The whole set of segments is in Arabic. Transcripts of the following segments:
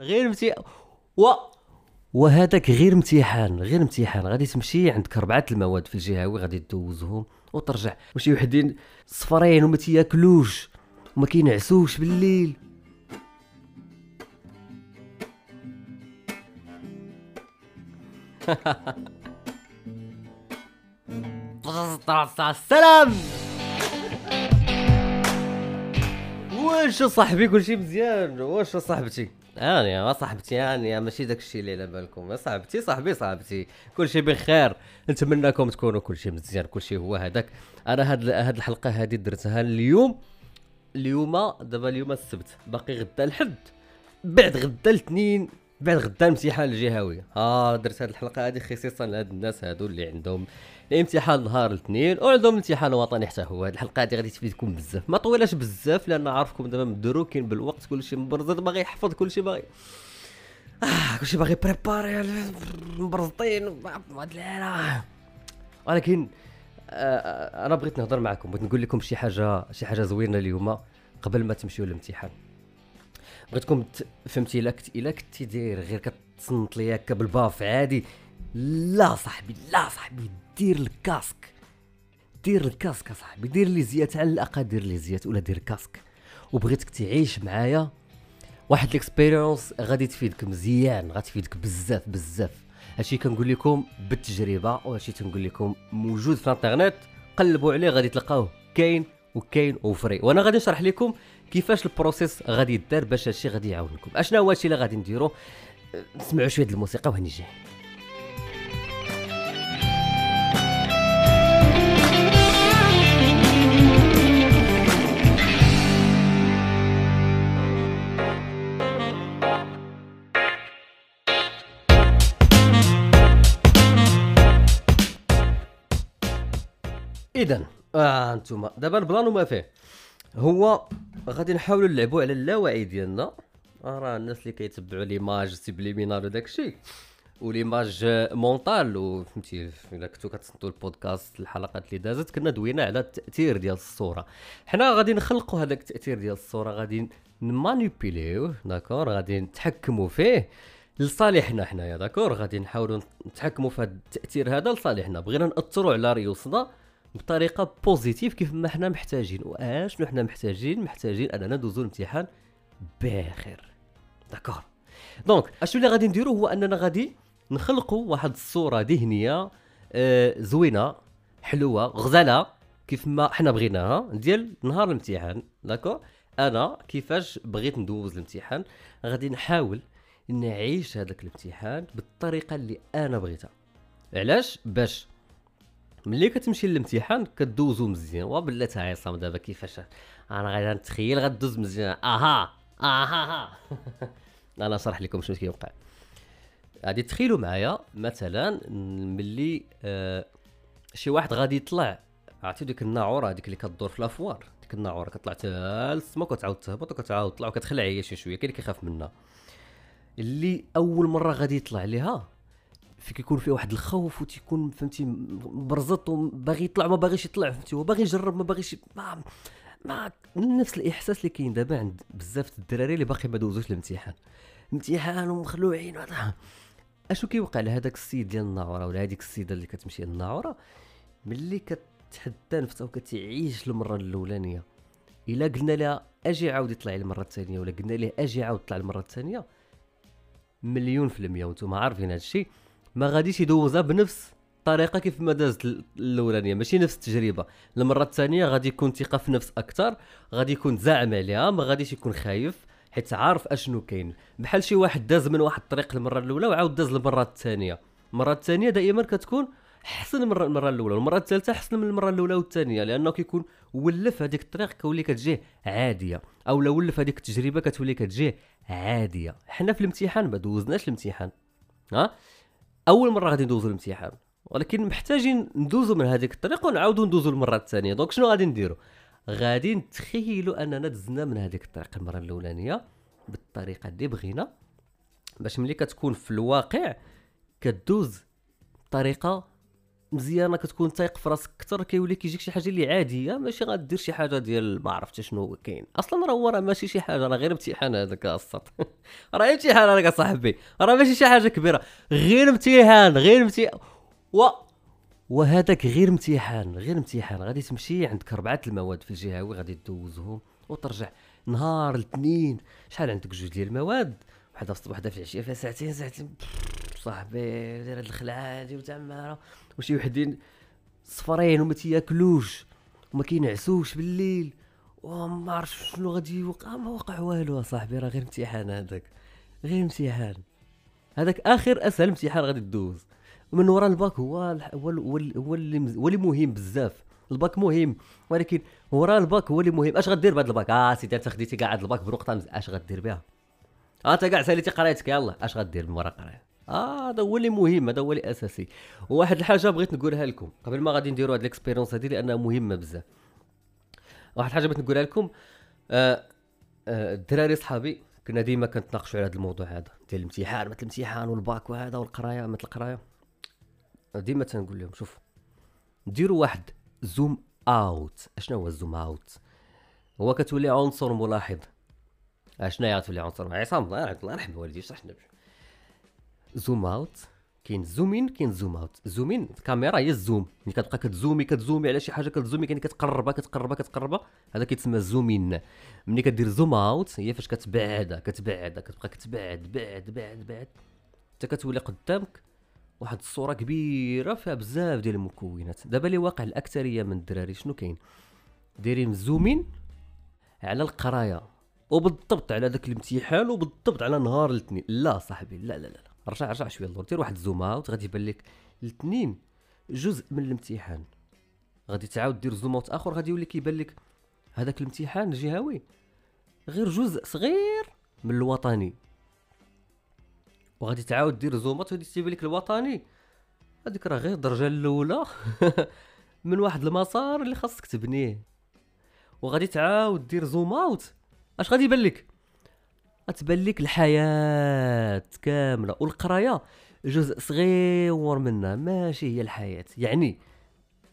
غير امتحان و وهذاك غير امتحان غير امتحان. غادي تمشي عندك أربعة المواد في الجهوي غادي دوزهم وترجع. وشي وحدين صفرين وما تياكلوش وما كينعسوش بالليل. السلام واش صاحبي كلشي مزيان؟ واش صاحبتي؟ أنا يا صاحبتي أنا ماشي داك الشيء اللي على بالكم. صاحبتي صاحبي صاحبتي كلشي بخير. نتمنى لكم تكونوا كلشي مزيان كلشي هو هذاك. أنا هاد هاد الحلقة هذه درتها اليوم. اليوم دابا اليوم السبت. باقي غدا الحد. بعد غدا الاثنين بعد غدا الامتحان الجهوي. آه درت هذه الحلقة هذه خصيصا لهاد الناس هادو اللي عندهم الامتحان نهار الاثنين وعندهم الامتحان الوطني حتى هو. هذه الحلقة هذه غادي تفيدكم بزاف. ما طويلاش بزاف لأن عارفكم دابا مدروكين بالوقت كلشي مبرزط باغي يحفظ كلشي باغي. آه كلشي باغي préparer مبرزطين ولكن آه أنا بغيت نهضر معكم بغيت نقول لكم شي حاجة شي حاجة زوينة اليوم قبل ما تمشيو للامتحان. بغيتكم فهمتي إلا كنت إلا كنتي داير غير كتصنت لي هكا بال baffe عادي لا صاحبي لا صاحبي. دير ال casque. دير ال casque صاحبي دير لي زيات على الأقل دير لي زيات ولا دير casque وبغيتك تعيش معايا واحد ال expérience غادي تفيدك مزيان غتفيدك بزاف بزاف. هادشي كنقول لكم بالتجربة وهادشي تنقول لكم موجود في الإنترنت. قلبوا عليه غادي تلقاوه كاين وكاين و vrai. وأنا غادي نشرح لكم كيفاش ال process غادي يدار باش هادشي غادي يعاونكم. اشنا هو هادشي اللي غادي نديرو؟ نسمعوا شوية الموسيقى وهاني جاي اذا آه أنتم دابا ال plan وما فيه. هو غادي نحاولوا نلعبوا على اللاوعي ديالنا. آه، راه الناس اللي كيتبعوا les images subliminales وداك الشيء. و l'image mentale وفهمتي إلا كنتو كتصنتوا البودكاست الحلقات اللي دازت كنا دوينا على التأثير ديال الصورة. حنا غادي نخلقوا هذاك التأثير ديال الصورة غادي نمانيبيليوه d'accord؟ غادي نتحكموا فيه لصالحنا حنايا d'accord؟ غادي نحاولوا نتحكموا في هذا التأثير هذا لصالحنا. بغينا نأثروا على ريوسنا بطريقة positive كيف ما حنا محتاجين. واشنو حنا محتاجين؟ محتاجين أننا ندوزو الامتحان بخير d'accord. donc اشنو اللي غادي نديرو هو أننا غادي نخلقوا واحد الصورة ذهنية آه زوينة حلوة غزالة كيف ما حنا بغيناها ديال نهار الامتحان. d'accord؟ أنا كيفاش بغيت ندوز الامتحان؟ غادي نحاول نعيش هذاك الامتحان بالطريقة اللي أنا بغيتها. علاش؟ باش ملي كتمشي للامتحان كدوزو مزيان وبلاتها عصام دابا كيفاش؟ أنا غادي نتخيل غدوز مزيان. أها أها أنا نشرح لكم شنو كيوقع. غادي تخيلوا معايا مثلا ملي آه شي واحد غادي يطلع عرفتي ديك الناعورة هذيك اللي كدور في لافوار ديك الناعورة كطلع حتى للسما وكتعاود تهبط وكتعاود تطلع وكتخلع هي شي شوية كاين اللي كيخاف منها. اللي أول مرة غادي يطلع ليها في كيكون فيه واحد الخوف وتيكون فهمتي مبرزط وباغي يطلع ما باغيش يطلع فهمتي هو باغي يجرب ما باغيش ما ما نفس الإحساس اللي كاين دابا عند بزاف الدراري اللي باقي ما دوزوش الامتحان. امتحان ومخلوعين أشو كيوقع لهذاك السيد ديال الناعورة ولا هذيك السيدة اللي كتمشي للناعوره ملي كتحدى نفسها وكتعيش المرة الأولانية إلا قلنا لها أجي عاود يطلع المرة الثانية ولا قلنا ليه أجي عاود طلع المرة الثانية مليون في المية وأنتم عارفين هذا الشيء ما غاديش يدوزها بنفس الطريقة كيف ما دازت الأولانية ماشي نفس التجربة. المرة الثانية غادي يكون ثقة في نفس أكثر غادي يكون زاعم عليها ما غاديش يكون خايف حيت عارف أشنو كاين. بحال شي واحد داز من واحد الطريق المرة الأولى وعاود داز المره الثانية. المرة الثانية دائما كتكون حسن من المرة الأولى والمرة الثالثة حسن من المرة الأولى والثانية لأنه كيكون ولف هذيك الطريق كولي كتجيه عادية أو لو ولف هذيك التجربة كتولي كتجيه عادية. حنا في الامتحان ما دوزناش الامتحان. ها؟ أول مرة غادي ندوزو الامتحان ولكن محتاجين ندوزو من هذيك الطريقة ونعاودو ندوزو المره الثانية. دونك شنو غادي نديرو؟ غادي نتخيلوا أننا دزنا من هذيك الطريقة المرة الأولانية بالطريقة اللي بغينا باش ملي كتكون في الواقع كدوز بطريقه مزيانة كتكون تايق في راسك أكثر كيولي كيجيك شي حاجة اللي عادية ماشي غدير شي حاجة ديال ما عرفت شنو كاين. أصلا راه هو راه ماشي شي حاجة راه غير امتحان هذاك السط راه امتحان هذاك أصاحبي. راه ماشي شي حاجة كبيرة. غير امتحان غير امتحان. و وهذاك غير امتحان غير امتحان. غادي تمشي عندك اربعه المواد في الجهوي غادي دوزهم وترجع. نهار الاثنين شحال عندك جوج ديال المواد؟ وحده في الصباح وحده في العشية فيها ساعتين ساعتين. صاحبي داير هاد الخلعه هادي وتعماره وشي وحدين صفرين وما تياكلوش وما كينعسوش بالليل. وما عرفتش شنو غادي يوقع ما وقع والو اصاحبي راه غير امتحان هذاك غير امتحان. هذاك آخر أسهل امتحان غادي تدوز. ومن وراء الباك هو هو هو اللي هو اللي مهم بزاف. الباك مهم ولكن وراء الباك هو اللي مهم. اش غدير بهذا الباك؟ آه سيدي انت خديتي كاع الباك بنقطة اش غدير بها؟ آه انت كاع ساليتي قرايتك يلاه اش غدير من وراء قراية؟ آه هذا هو اللي مهم هذا هو اللي أساسي. وواحد الحاجة بغيت نقولها لكم قبل ما غادي نديروا هذه ال expérience هذه لأنها مهمة بزاف. واحد الحاجة بغيت نقولها لكم آه آه الدراري صحابي كنا ديما كنتناقشوا على هذا الموضوع هذا ديال الامتحان مثل الامتحان والباك وهذا والقراية مثل القراية. ديما تنقول لهم شوف ديروا واحد zoom out أشنو هو ال zoom out هو كتولي عنصر ملاحظ. أشنو هي تولي عنصر عصام الله يرحم والدي شرحنا zoom out كاين zoom in كاين zoom out zoom in الكاميرا هي ال zoom ملي كتبقى كتزومي كتزومي على شي حاجة كتزومي كاين كتقربها كتقربها كتقربها. هذا كيتسمى zoom in ملي كدير zoom out هي فاش كتبعدها كتبعدها كتبقى كتبعد بعد بعد بعد. حتى كتولي قدامك واحد الصورة كبيرة فيها بزاف ديال المكونات. دابا اللي واقع الأكثرية من الدراري شنو كاين؟ دايرين zoom in على القراية وبالضبط على ذاك الامتحان وبالضبط على نهار الاثنين. لا صاحبي لا لا لا. رجع رجع شوية اللور دير واحد zoom out غادي يبان لك الاثنين جزء من الامتحان. غادي تعاود دير zoom out اخر غادي يولي كيبان لك هذاك الامتحان الجهوي غير جزء صغير من الوطني. وغادي تعاود دير zoom out غادي تيبان لك الوطني. هذيك راه غير الدرجة الأولى من واحد المسار اللي خاصك تبنيه. وغادي تعاود دير zoom out أش غادي يبان لك؟ غتبان لك الحياة كاملة والقراية جزء صغير منها ماشي هي الحياة. يعني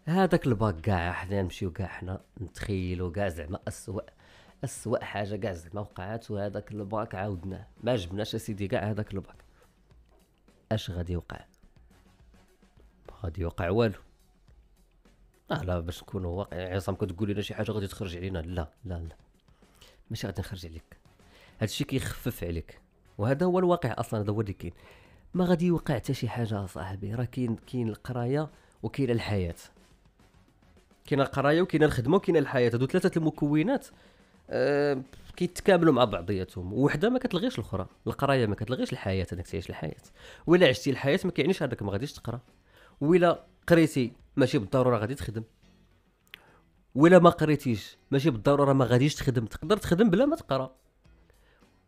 هذاك الباك كاع حنا نمشيو كاع حنا نتخيلوا كاع زعما اسوء اسوء حاجة كاع زعما وقعات وهذاك الباك عاودناه ما جبناش أسيدي كاع هذاك الباك. أش غادي يوقع؟ غادي يوقع والو. آه لا باش نكونوا واقعي عصام كتقول لنا شي حاجة غادي تخرج علينا؟ لا لا لا. ماشي غادي نخرج عليك. هادشي كيخفف عليك. وهذا هو الواقع أصلا هذا هو اللي كاين. ما غادي يوقع حتى شي حاجة صاحبي. راه كاين كاين القراية وكاين الحياة. كاين القراية وكاين الخدمة وكاين الحياة. هادو ثلاثة المكونات أه كيتكاملوا مع بعضياتهم. وحدة ما كتلغيش الأخرى. القراية ما كتلغيش الحياة أنك تعيش الحياة. ولا عشتي الحياة ما كيعنيش هذاك ما غاديش تقرأ. ولا قريتي ماشي بالضرورة غادي تخدم. ولا ما قريتيش ماشي بالضرورة ما غاديش تخدم. تقدر تخدم بلا ما تقرأ.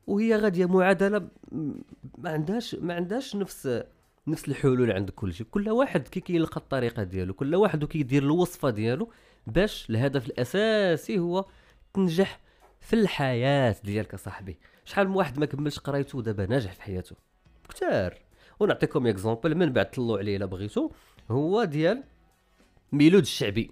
وهي غادية معادلة ما عندهاش ما عندهاش نفس نفس الحلول عند كل شيء. كل واحد كي كيلقى الطريقة ديالو كل واحد وكيدير الوصفة ديالو باش الهدف الأساسي هو تنجح في الحياة ديالك صاحبي شحال من واحد ما كملش قرايته دابا ناجح في حياته؟ كثار ونعطيكم exemple من بعد طلعوا عليه إلا بغيتو هو ديال ميلود الشعبي.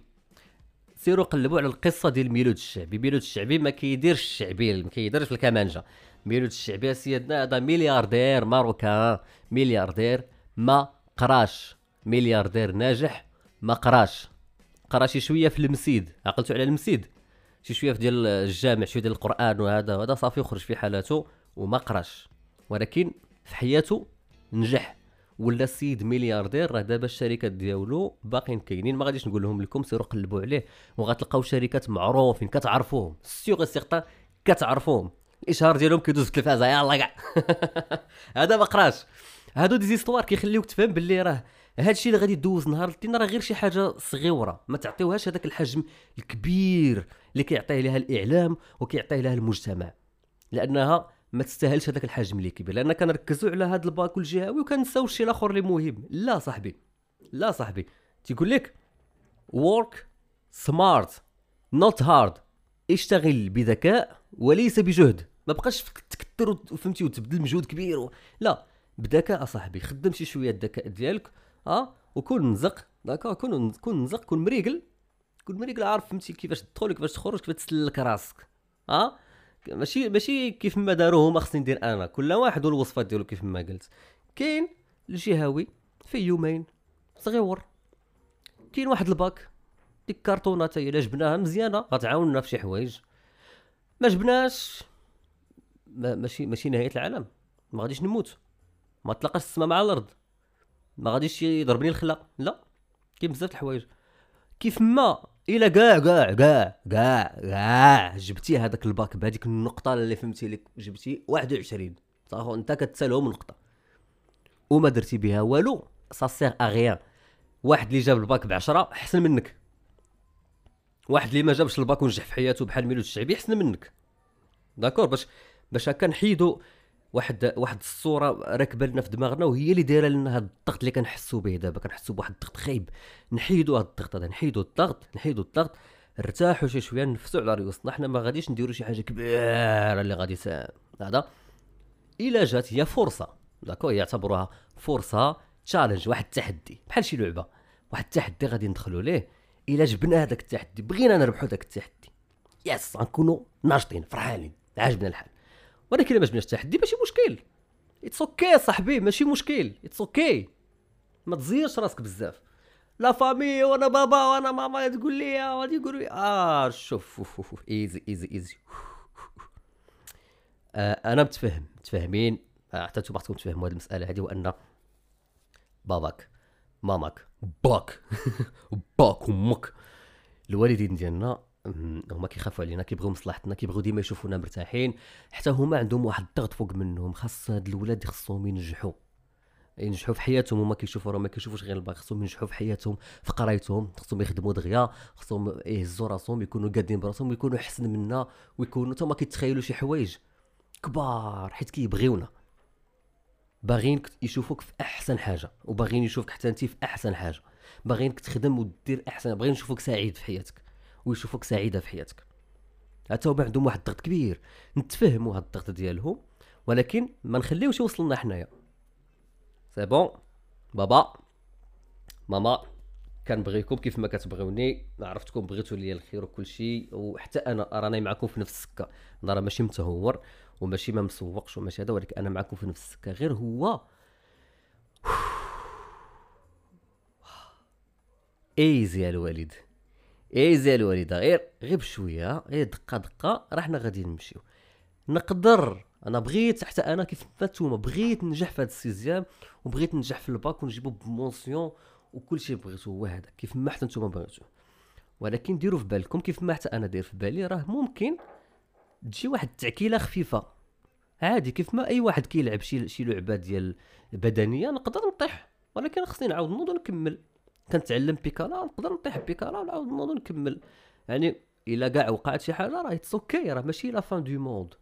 سيروا قلبوا على القصة ديال ميلود الشعبي. ميلود الشعبي ما كيديرش الشعبي ما كيديرش الكمانجة. ميلود الشعبي سيدنا هذا milliardaire marocain. ملياردير ما قراش. ملياردير ناجح ما قراش. قرا شي شوية في المسيد. عقلتوا على المسيد. شي شوية في ديال الجامع شوية ديال القرآن وهذا وهذا صافي يخرج في حالاته وما قراش. ولكن في حياته نجح. ولا السيد ملياردير راه دابا الشركات ديالو باقيين كاينين. ما غاديش نقول لهم لكم سيروا قلبوا عليه. وغتلقاو شركات معروفين كتعرفوهم. c'est certain كتعرفوهم. الإشهار ديالهم كيدوز التلفازه يلاه كاع. هذا ما قراش. هادو des histoires كيخليوك تفهم باللي راه هادشي اللي غادي دوز نهار الاثنين راه غير شي حاجة صغيرة. ما تعطيوهاش هذاك الحجم الكبير اللي كيعطيه لها الإعلام وكيعطيه لها المجتمع. لأنها ما تستاهلش هذاك الحجم اللي كبير لأن كنركزوا على هذا الباك الجهوي وكنساو الشيء الآخر اللي مهم. لا صاحبي لا صاحبي. تيقول لك work smart not hard. اشتغل بذكاء وليس بجهد. ما بقاش تكثر فهمتي وتبذل مجهود كبير و... لا بذكاء صاحبي. خدم شي شوية الذكاء ديالك آه وكون مزق داكور كون كون نزق كون مريقل. كون مريقل عارف فهمتي كيفاش تدخل كيفاش تخرج كيفاش تسلك راسك ها ماشي ماشي كيف ما داروه هما خصني ندير أنا. كل واحد والوصفة ديالو كيف ما قلت. كاين الجهوي في يومين صغيور. كاين واحد الباك ديك كرتونه هي إلا جبناها مزيانة غتعاوننا في شي حوايج. ما جبناش ما ماشي ماشي نهاية العالم. ما غاديش نموت. ما تلقاش السماء مع الأرض. ما غاديش يضربني الخلا لا كاين بزاف الحوايج. كيف ما الا كاع كاع كاع كاع كاع جبتي هذاك الباك بهذيك النقطة اللي فهمتي لك. جبتي 21 صافي أنت كتسالهم نقطة. وما درتي بها والو. سا سيغ اغيان واحد اللي جاب الباك ب 10 احسن منك. واحد اللي ما جابش الباك ونجح في حياته بحال ميلود الشعبي احسن منك. d'accord باش باش هكا نحيدو واحد واحد الصورة راكبه لنا في دماغنا وهي اللي دايرة لنا هذا الضغط اللي كنحسوا به دابا كنحسوا بواحد الضغط خايب. نحيدوا هذا الضغط هذا نحيدوا الضغط نحيدوا الضغط ارتاحوا شي شوية نفسوا على ريوسنا. حنا ما غاديش نديروا شي حاجة كبيرة اللي غادي هذا. إلا جات هي فرصة. d'accord يعتبروها فرصة challenge واحد التحدي. بحال شي لعبة. واحد التحدي غادي ندخلوا ليه. إلا جبنا هذاك التحدي بغينا نربحوا ذاك التحدي. yes غنكونوا ناشطين فرحانين عاجبنا الحال. ولكن ما جبناش التحدي ماشي مشكل. it's okay صاحبي ماشي مشكل. it's okay ما تزيرش راسك بزاف. la famille وأنا بابا وأنا ماما تقول لي غادي يقولوا لي آه شوف easy easy easy آه أنا متفهم متفاهمين. آه، حتى أنتم خصكم تفهموا هذه المسألة هذه وأن باباك ماماك باك. باك أمك الوالدين ديالنا هما كيخافوا علينا كيبغيو مصلحتنا كيبغيو ديما يشوفونا مرتاحين. حتى هما عندهم واحد الضغط فوق منهم خاص هاد الولاد خصهم ينجحوا. ينجحوا في حياتهم هما كيشوفوا راه ما كيشوفوش غير الباك خصهم ينجحوا في حياتهم في قرايتهم خصهم يخدموا دغيا خصهم يهزوا راسهم يكونوا قادين براسهم ويكونوا احسن منا ويكونوا حتى كيتخيلوا شي حوايج كبار حيت كيبغيونا. باغيين يشوفوك في أحسن حاجة وباغيين يشوفك حتى انت في أحسن حاجة. باغيينك تخدم ودير أحسن باغيين يشوفوك سعيد في حياتك. ويشوفوك سعيدة في حياتك. حتى هما عندهم واحد الضغط كبير. نتفهموا هاد الضغط ديالهم ولكن ما نخليوش يوصلنا حنايا. c'est bon بابا؟ ماما؟ كنبغيكم كيف ما كتبغيوني عرفتكم بغيتوا لي الخير وكل شيء وحتى أنا راني معكم في نفس السكة. أنا راه ماشي متهور وماشي ما مسوقش وماشي هذا ولكن أنا معكم في نفس السكة. غير هو. easy الوالد. easy الوالده غير غير بشويه غير دقة دقة راه حنا غادي نمشيو. نقدر أنا بغيت حتى أنا كيف ما نتوما بغيت ننجح في هذا ال sixième وبغيت ننجح في الباك ونجيبو ب mention وكل شيء بغيتو هو هذا كيف ما حتى نتوما بغيتو. ولكن ديروا في بالكم كيف ما حتى أنا داير في بالي راه ممكن تجي واحد التعكيلة خفيفة. عادي كيف ما أي واحد كيلعب شي شي لعبة ديال بدنية نقدر نطيح. ولكن خصني نعاود نوض ونكمل. كنتعلم بيكالا نقدر نطيح بيكالا ونعاود نوض ونكمل يعني إلا كاع وقعت شي حاجة راه it's okay راه ماشي la fin du monde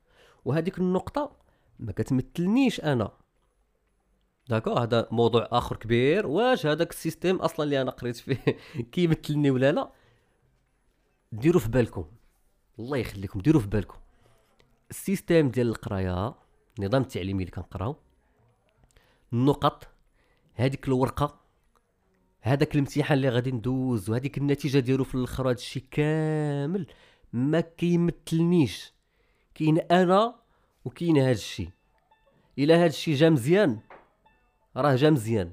وهذيك النقطة ما كتمثلنيش أنا. d'accord هذا موضوع آخر كبير. واش هذاك ال système أصلا اللي أنا قريت فيه كيمثلني ولا لا؟ ديروا في بالكم. الله يخليكم ديروا في بالكم. ال système ديال القراية النظام التعليمي اللي كنقراو النقط هذيك الورقة هذاك الامتحان اللي غادي ندوز وهذيك النتيجة ديالو في الأخر هذا الشيء كامل ما كيمثلنيش. كاين أنا وكاين هذا الشيء. إلا هذا الشيء جا مزيان راه جا مزيان.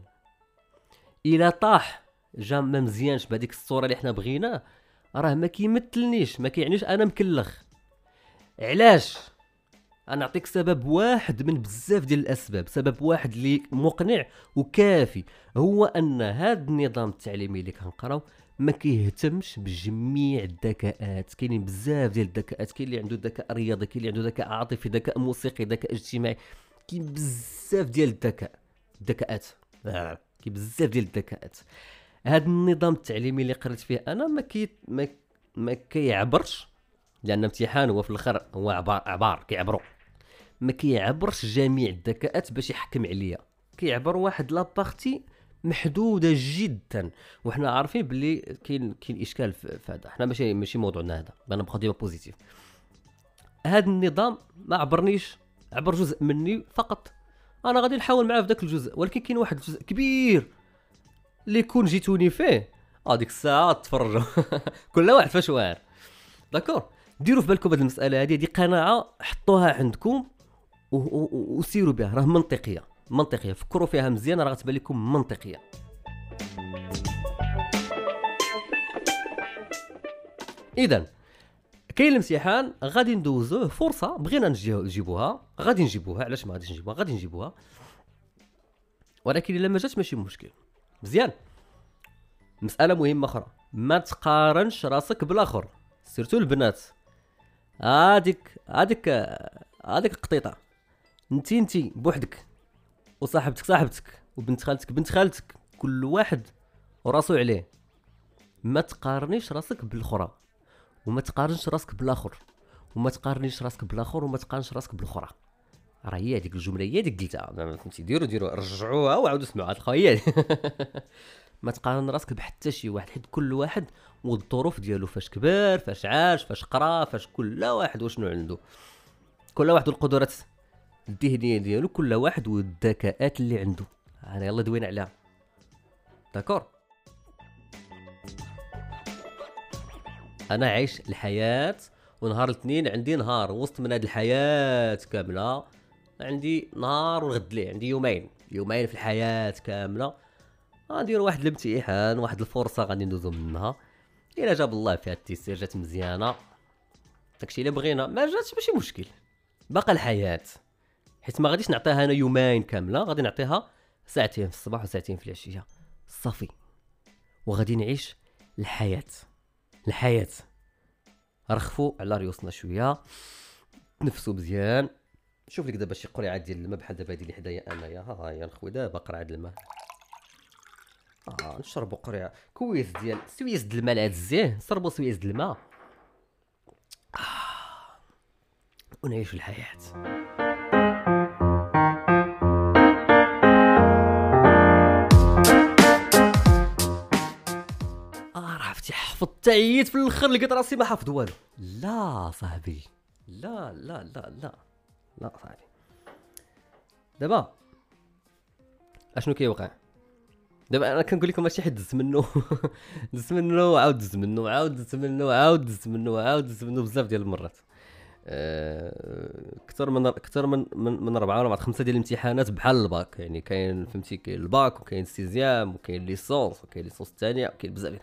إلا طاح جا ما مزيانش بهذيك الصورة اللي حنا بغيناه راه ما كيمثلنيش ما كيعنيش أنا مكلخ. علاش؟ أنا سبب واحد من بزاف ديال الأسباب سبب واحد اللي مقنع وكافي هو أن هذا النظام التعليمي اللي كنقراو ما كيهتمش بجميع الذكاءات. كاينين بزاف ديال الذكاءات كاين اللي عنده ذكاء رياضي كاين اللي عنده ذكاء عاطفي ذكاء موسيقي ذكاء اجتماعي كاين بزاف ديال الذكاء الذكاءات. آه، كاين بزاف ديال الذكاءات. هذا النظام التعليمي اللي قريت فيه أنا ما كي ما, ما كيعبرش لأن امتحان هو في الآخر هو عبار عبار كيعبروا ما كيعبرش جميع الذكاءات باش يحكم عليا. كيعبر واحد la partie محدودة جدا. وحنا عارفين باللي كاين كاين إشكال في هذا. حنا ماشي ماشي موضوعنا هذا. أنا بخا ديما positif هذا النظام ما عبرنيش. عبر جزء مني فقط. أنا غادي نحاول معاه في ذاك الجزء. ولكن كاين واحد الجزء كبير. اللي يكون جيتوني فيه آه ديك الساعة تفرجوا. كل واحد فاش واعر داكور ديروا في بالكم هذه المسألة هذه دي قناعة حطوها عندكم وسيروا بها راه منطقية منطقية. فكروا فيها مزيان راه غتبان لكم منطقية. إذا كاين الامتحان غادي ندوزوه فرصة بغينا نجيبوها. غادي نجيبوها علاش ما غاديش نجيبوها؟ غادي نجيبوها. ولكن إلا ما جاتش ماشي مشكل. مزيان. مسألة مهمة أخرى. ما تقارنش راسك بالآخر سيرتو البنات. هاديك هاديك هاديك القطيطه انتي انتي بوحدك. وصاحبتك صاحبتك. وبنت خالتك بنت خالتك. كل واحد وراسو عليه. ما تقارنيش راسك بالأخرى. وما تقارنش راسك بالآخر. وما تقارنيش راسك بالآخر. وما تقارنش راسك بالأخرى. راه هي هذيك الجملة هي اللي قلتها. فهمتي؟ ديروا ديروا رجعوها وعاودوا سمعوها. تلقاو هي ما تقارن راسك بحتى شي واحد حيت كل واحد والظروف ديالو فاش كبر فاش عاش فاش قرا فاش كل واحد وشنو عنده؟ كل واحد والقدرات الذهنية ديالو كل واحد والذكاءات اللي عنده. أنا يلا دوينا عليها. داكور؟ أنا عايش الحياة ونهار الاثنين عندي نهار وسط من هذه الحياة كاملة عندي نهار ونغد ليه عندي يومين يومين في الحياة كاملة. غندير واحد الامتحان واحد الفرصة غادي ندوزو منها. إلا جاب الله فيها التيسير جات مزيانة. داكشي اللي بغينا ما جاتش ماشي مشكل. باقا الحياة. حيت ما غاديش نعطيها أنا يومين كاملة غادي نعطيها ساعتين في الصباح وساعتين في العشية. صافي. وغادي نعيش الحياة. الحياة. رخفوا على ريوسنا شوية. نفسوا مزيان. شوف لك دابا شي قرعه ديال الماء بحال دابا هادي اللي حدايا أنايا. ها هي نخوي دابا قرعة الماء. آه نشربوا قرعه كويس ديال سويس د الماء الزيه نشربوا سويس د الماء. آه. ونعيشوا الحياة. حفظت تعييت في الآخر لقيت راسي ما حافظ والو. لا صاحبي. لا لا لا لا. لا صاحبي دابا أشنو كيوقع؟ دابا أنا كنقول لكم ماشي حد دز منه. دز منه وعاود دز منه وعاود دز منه وعاود دز منه وعاود دز منه بزاف ديال المرات. أكثر من أكثر من من, من اربعه ولا خمسة ديال الامتحانات بحال الباك. يعني كاين فهمتي كاين الباك وكاين ال sixième وكاين licence وكاين licence الثانية وكاين بزاف ديال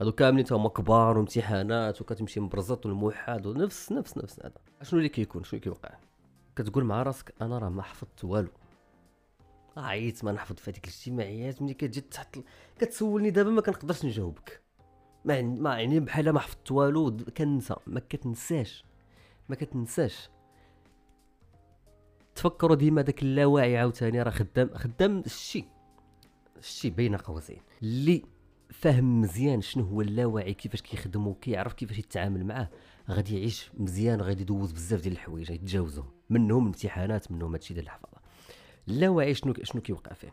هادو كاملين هما كبار وامتحانات وكتمشي مبرزط والموحد ونفس نفس نفس هذا. شنو اللي كيكون؟ شنو كيوقع؟ كتقول مع راسك أنا راه ما حفظت والو. عييت ما نحفظ في هذيك الاجتماعيات ملي كتجي تحط كتسولني دابا ما كنقدرش نجاوبك. ما ما يعني بحال ما حفظت والو كنسى ما كتنساش ما كتنساش. تفكروا ديما داك اللاواعي عاوتاني راه خدام خدام الشي. الشي بين قوسين. اللي فاهم مزيان شنو هو اللاواعي كيفاش كيخدم وكيعرف كيفاش يتعامل معاه غادي يعيش مزيان غادي يدوز بزاف ديال الحوايج يتجاوزهم. منهم الامتحانات منهم هادشي ديال الحفاظة. اللاواعي شنو شنو كيوقع فيه.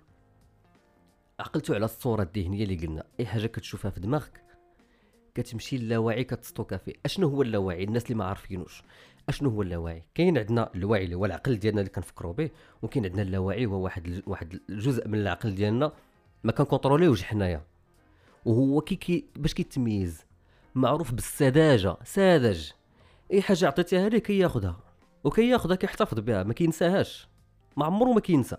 عقلتو على الصورة الذهنية اللي قلنا. اي حاجة كتشوفها في دماغك كتمشي اللاواعي كتستوكا فيه. أشنو هو اللاواعي الناس اللي ما عارفينوش. أشنو هو اللاواعي كاين عندنا الوعي اللي هو العقل ديالنا اللي كنفكروا به وكاين عندنا اللاواعي هو واحد واحد الجزء من العقل ديالنا ما كنكونتروليوش حنايا. وهو كي, كي باش كيتميز معروف بالسذاجة ساذج. اي حاجة عطيتيها ليه كياخذها وكياخذها كيحتفظ بها ما كينساهاش. ما عمره ما كينسى.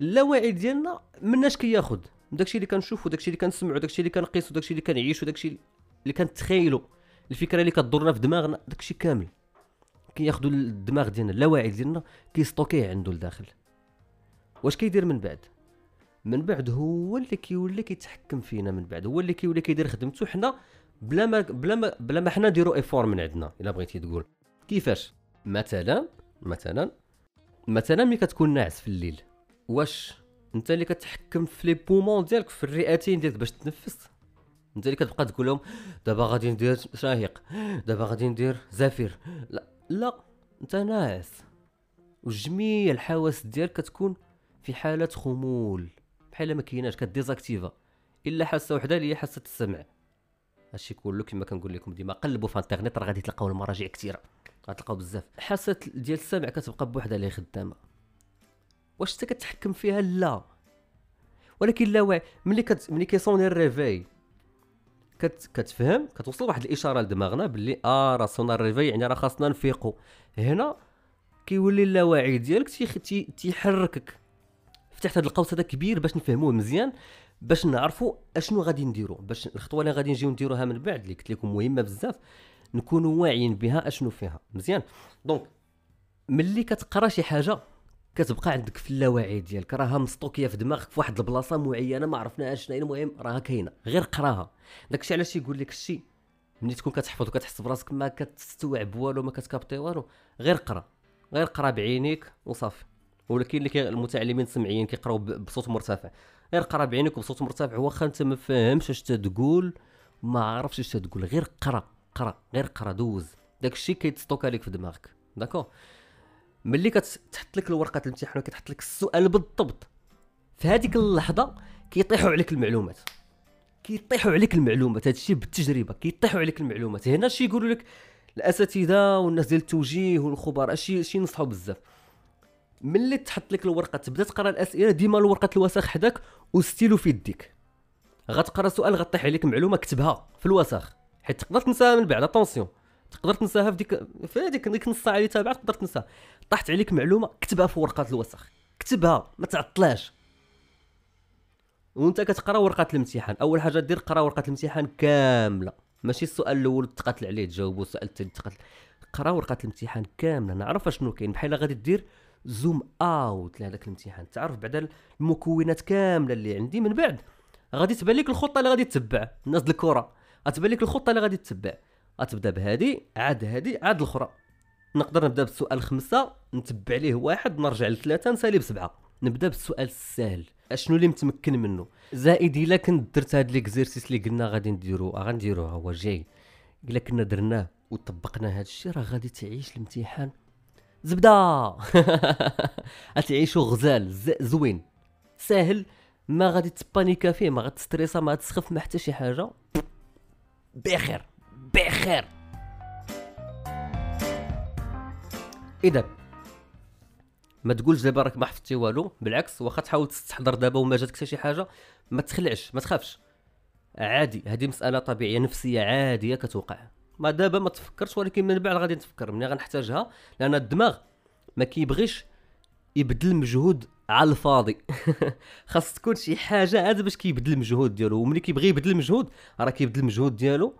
اللاواعي ديالنا مناش كياخذ داكشي اللي كنشوفو داكشي اللي كنسمعو داكشي اللي كنقيسو داكشي اللي كنعيشو داكشي اللي كنتخيلو. الفكرة اللي كدورنا في دماغنا داكشي كامل. كياخذوا الدماغ ديالنا اللاواعي ديالنا كيستوكيه عنده لداخل. واش كيدير من بعد؟ من بعد هو اللي كيولي كيتحكم فينا من بعد. هو اللي كيولي كيدير خدمته حنا بلا ما بلا ما بلا ما حنا نديرو effort من عندنا إلا بغيتي تقول. كيفاش؟ مثلا مثلا مثلا ملي كتكون ناعس في الليل واش انت اللي كتحكم في les poumons ديالك في الرئتين ديالك باش تنفس انت اللي كتبقى تقول لهم دابا غادي ندير شاهق دابا غادي ندير زفير. لا لا انت ناعس. وجميع الحواس ديالك كتكون في حالة خمول بحال ما كايناش كديزاكتيفا. إلا حاسة وحدة اللي هي حاسة السمع هادشي كله كما كنقول لكم ديما قلبوا في انترنيت راه غادي تلقاو المراجع كثيرة. غتلقاو بزاف. حاسه ديال السمع كتبقى بوحدها اللي خدامة. واش انت كتحكم فيها؟ لا. ولكن اللاوعي ملي كت ملي كيصوني ال réveil كت كتفهم كتوصل واحد الإشارة لدماغنا باللي آه راه صونا ال réveil يعني راه خاصنا نفيقوا هنا كيولي اللاوعي ديالك تي تيحركك. فتحت هذا القوس هذا كبير باش نفهموه مزيان باش نعرفوا أشنو غادي نديرو. باش الخطوة اللي غادي نجيو نديروها من بعد اللي قلت لكم مهمة بزاف. نكونوا واعيين بها أشنو فيها. مزيان. donc ملي كتقرا شي حاجة كتبقى عندك في اللاوعي ديالك. راها مستوكية في دماغك في واحد البلاصة معينة ما عرفناهاش شنو المهم راها كاينة. غير قراها. داكشي علاش يقول لك الشيء ملي تكون كتحفظ وكتحس براسك ما كتستوعب والو ما كتكابتي والو غير قرا. غير قرا بعينيك وصافي. ولكن اللي المتعلمين سمعيين كيقراو بصوت مرتفع. غير قرا بعينك وبصوت مرتفع واخا انت ما فاهمش اش تقول ما عرفش اش تقول. غير قرا. قرا غير قرا دوز. داك الشيء كيتستوكا لك في دماغك. d'accord ملي كتحط لك الورقه الامتحان وكتحط لك السؤال بالضبط في هذيك اللحظة كيطيحوا عليك المعلومات. كيطيحوا عليك المعلومات. هذا الشيء بالتجربة. كيطيحوا عليك المعلومات. هنا شي يقولوا لك الأساتذة والناس ديال التوجيه والخبراء شي شي نصحوا بزاف. ملي تحط لك الورقة تبدأ تقرأ الأسئلة ديما الورقة الوسخ حداك وستيلو في يديك. غتقرأ سؤال غطيح عليك معلومة كتبها في الوسخ حيت تقدر تنساها من بعد attention تقدر تنساها في ديك في هذيك ديك نص ساعة اللي تابعت تقدر تنساها. طاحت عليك معلومة كتبها في ورقات الوسخ. كتبها ما تعطلاش. وانت كتقرا ورقه الامتحان. أول حاجة دير قرا ورقه الامتحان كاملة. ماشي السؤال الأول تقاتل عليه تجاوبو. السؤال الثاني تقاتل. قرا ورقه الامتحان كاملة. نعرف شنو كاين. بحال غادي دير zoom out لهذاك الامتحان. تعرف بعد المكونات كاملة اللي عندي من بعد. غادي تبان لك الخطة اللي غادي تتبع. الناس الكرة. غتبان لك الخطة اللي غادي تتبع. غتبدا بهادي عاد هادي عاد الأخرى. نقدر نبدأ بالسؤال خمسة نتبع ليه واحد نرجع لثلاثة نسالي بسبعة. نبدأ بالسؤال السهل أشنو اللي متمكن منه؟ زائد إلا كنت درت هاد ليكزيرسيس اللي قلنا غادي نديرو غنديروه هو جاي. إلا كنا درناه وطبقنا هاد الشيء راه غادي تعيش الامتحان. زبدة! غتعيشو غزال زوين. ساهل ما غادي تبانيكا فيه ما غتستريسا ما غتسخف ما حتى شي حاجة. بخير بخير. إذا ما تقولش دابا راك ما حفظتي والو بالعكس واخا تحاول تستحضر دابا وما جاتك حتى شي حاجة ما تخلعش ما تخافش. عادي هذه مسألة طبيعية نفسية عادية كتوقع. ما دابا ما تفكرش ولكن من بعد غادي نتفكر ملي غنحتاجها لأن الدماغ ما كيبغيش يبذل مجهود على الفاضي. خاص تكون شي حاجة عاد باش كيبذل المجهود ديالو. وملي كيبغي يبذل المجهود راه كيبذل المجهود ديالو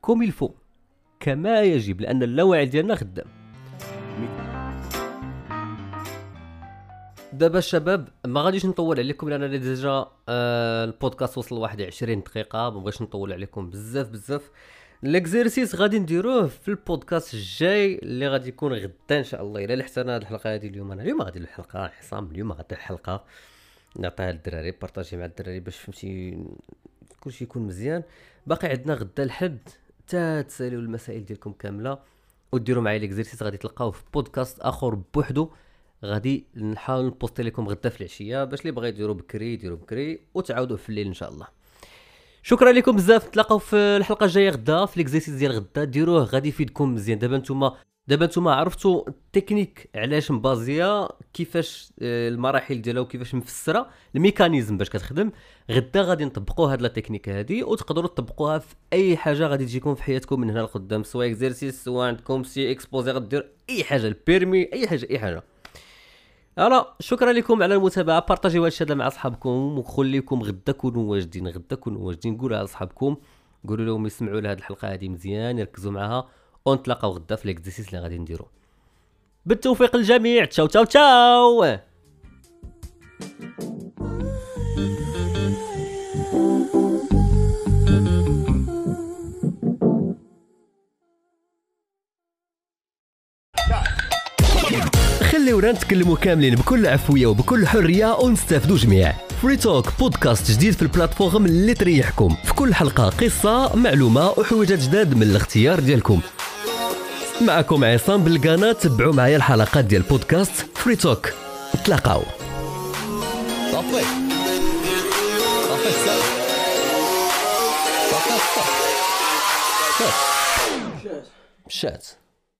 comme il faut كما يجب لأن اللاوعي ديالنا خدام. دابا الشباب ما غاديش نطول عليكم لأن déjà آه البودكاست وصل لواحد 20 دقيقة ما بغيتش نطول عليكم بزاف بزاف. les exercices غادي نديروه في البودكاست الجاي اللي غادي يكون غدا إن شاء الله. إلا لحت هذه الحلقة هذه اليوم أنا اليوم غادي الحلقة حسام اليوم غادي الحلقة. نعطيها للدراري بارطاجي مع الدراري باش فهمتي كلشي يكون مزيان. باقي عندنا غدا الحد حتى تساليو المسائل ديالكم كاملة وديروا معايا les exercices غادي تلقاوه في بودكاست آخر بوحدو. غادي نحاول نبوستي لكم غدا في العشية باش اللي بغا يديروا بكري يديروا بكري وتعاودوا في الليل إن شاء الله. شكرا لكم بزاف نتلاقاو في الحلقة الجاية غدا في les exercices ديال غدا. ديروه غادي يفيدكم مزيان. دابا نتوما دابا نتوما عرفتوا التكنيك علاش مبازية كيفاش آه، المراحل ديالها وكيفاش مفسرة ال mécanisme باش كتخدم. غدا غادي نطبقوا هاد la technique هادي وتقدروا تطبقوها في أي حاجة غادي تجيكم في حياتكم من هنا لقدام سواء exercice سواء عندكم شي exposé غدير أي حاجة ال permis أي حاجة أي حاجة. أنا شكرا لكم على المتابعة. بارطاجيو هذا الشيء مع أصحابكم. وخليكم غدا كونوا واجدين غدا كونوا واجدين. قولوا لاصحابكم قولوا لهم يسمعوا لهذه الحلقة هذه مزيان يركزوا معها. ونتلاقاو غدا في ليكزيسيس اللي غادي نديرو. بالتوفيق للجميع. تشاو تشاو تشاو! خليونا نتكلموا كاملين بكل عفوية وبكل حرية ونستافدوا جميع. Free Talk بودكاست جديد في ال plateforme اللي تريحكم. في كل حلقة قصة معلومة وحويجات جداد من الاختيار ديالكم. معكم عصام بالقناه تبعوا معايا الحلقات ديال بودكاست Free Talk تلاقاو. صافي. صافي مشات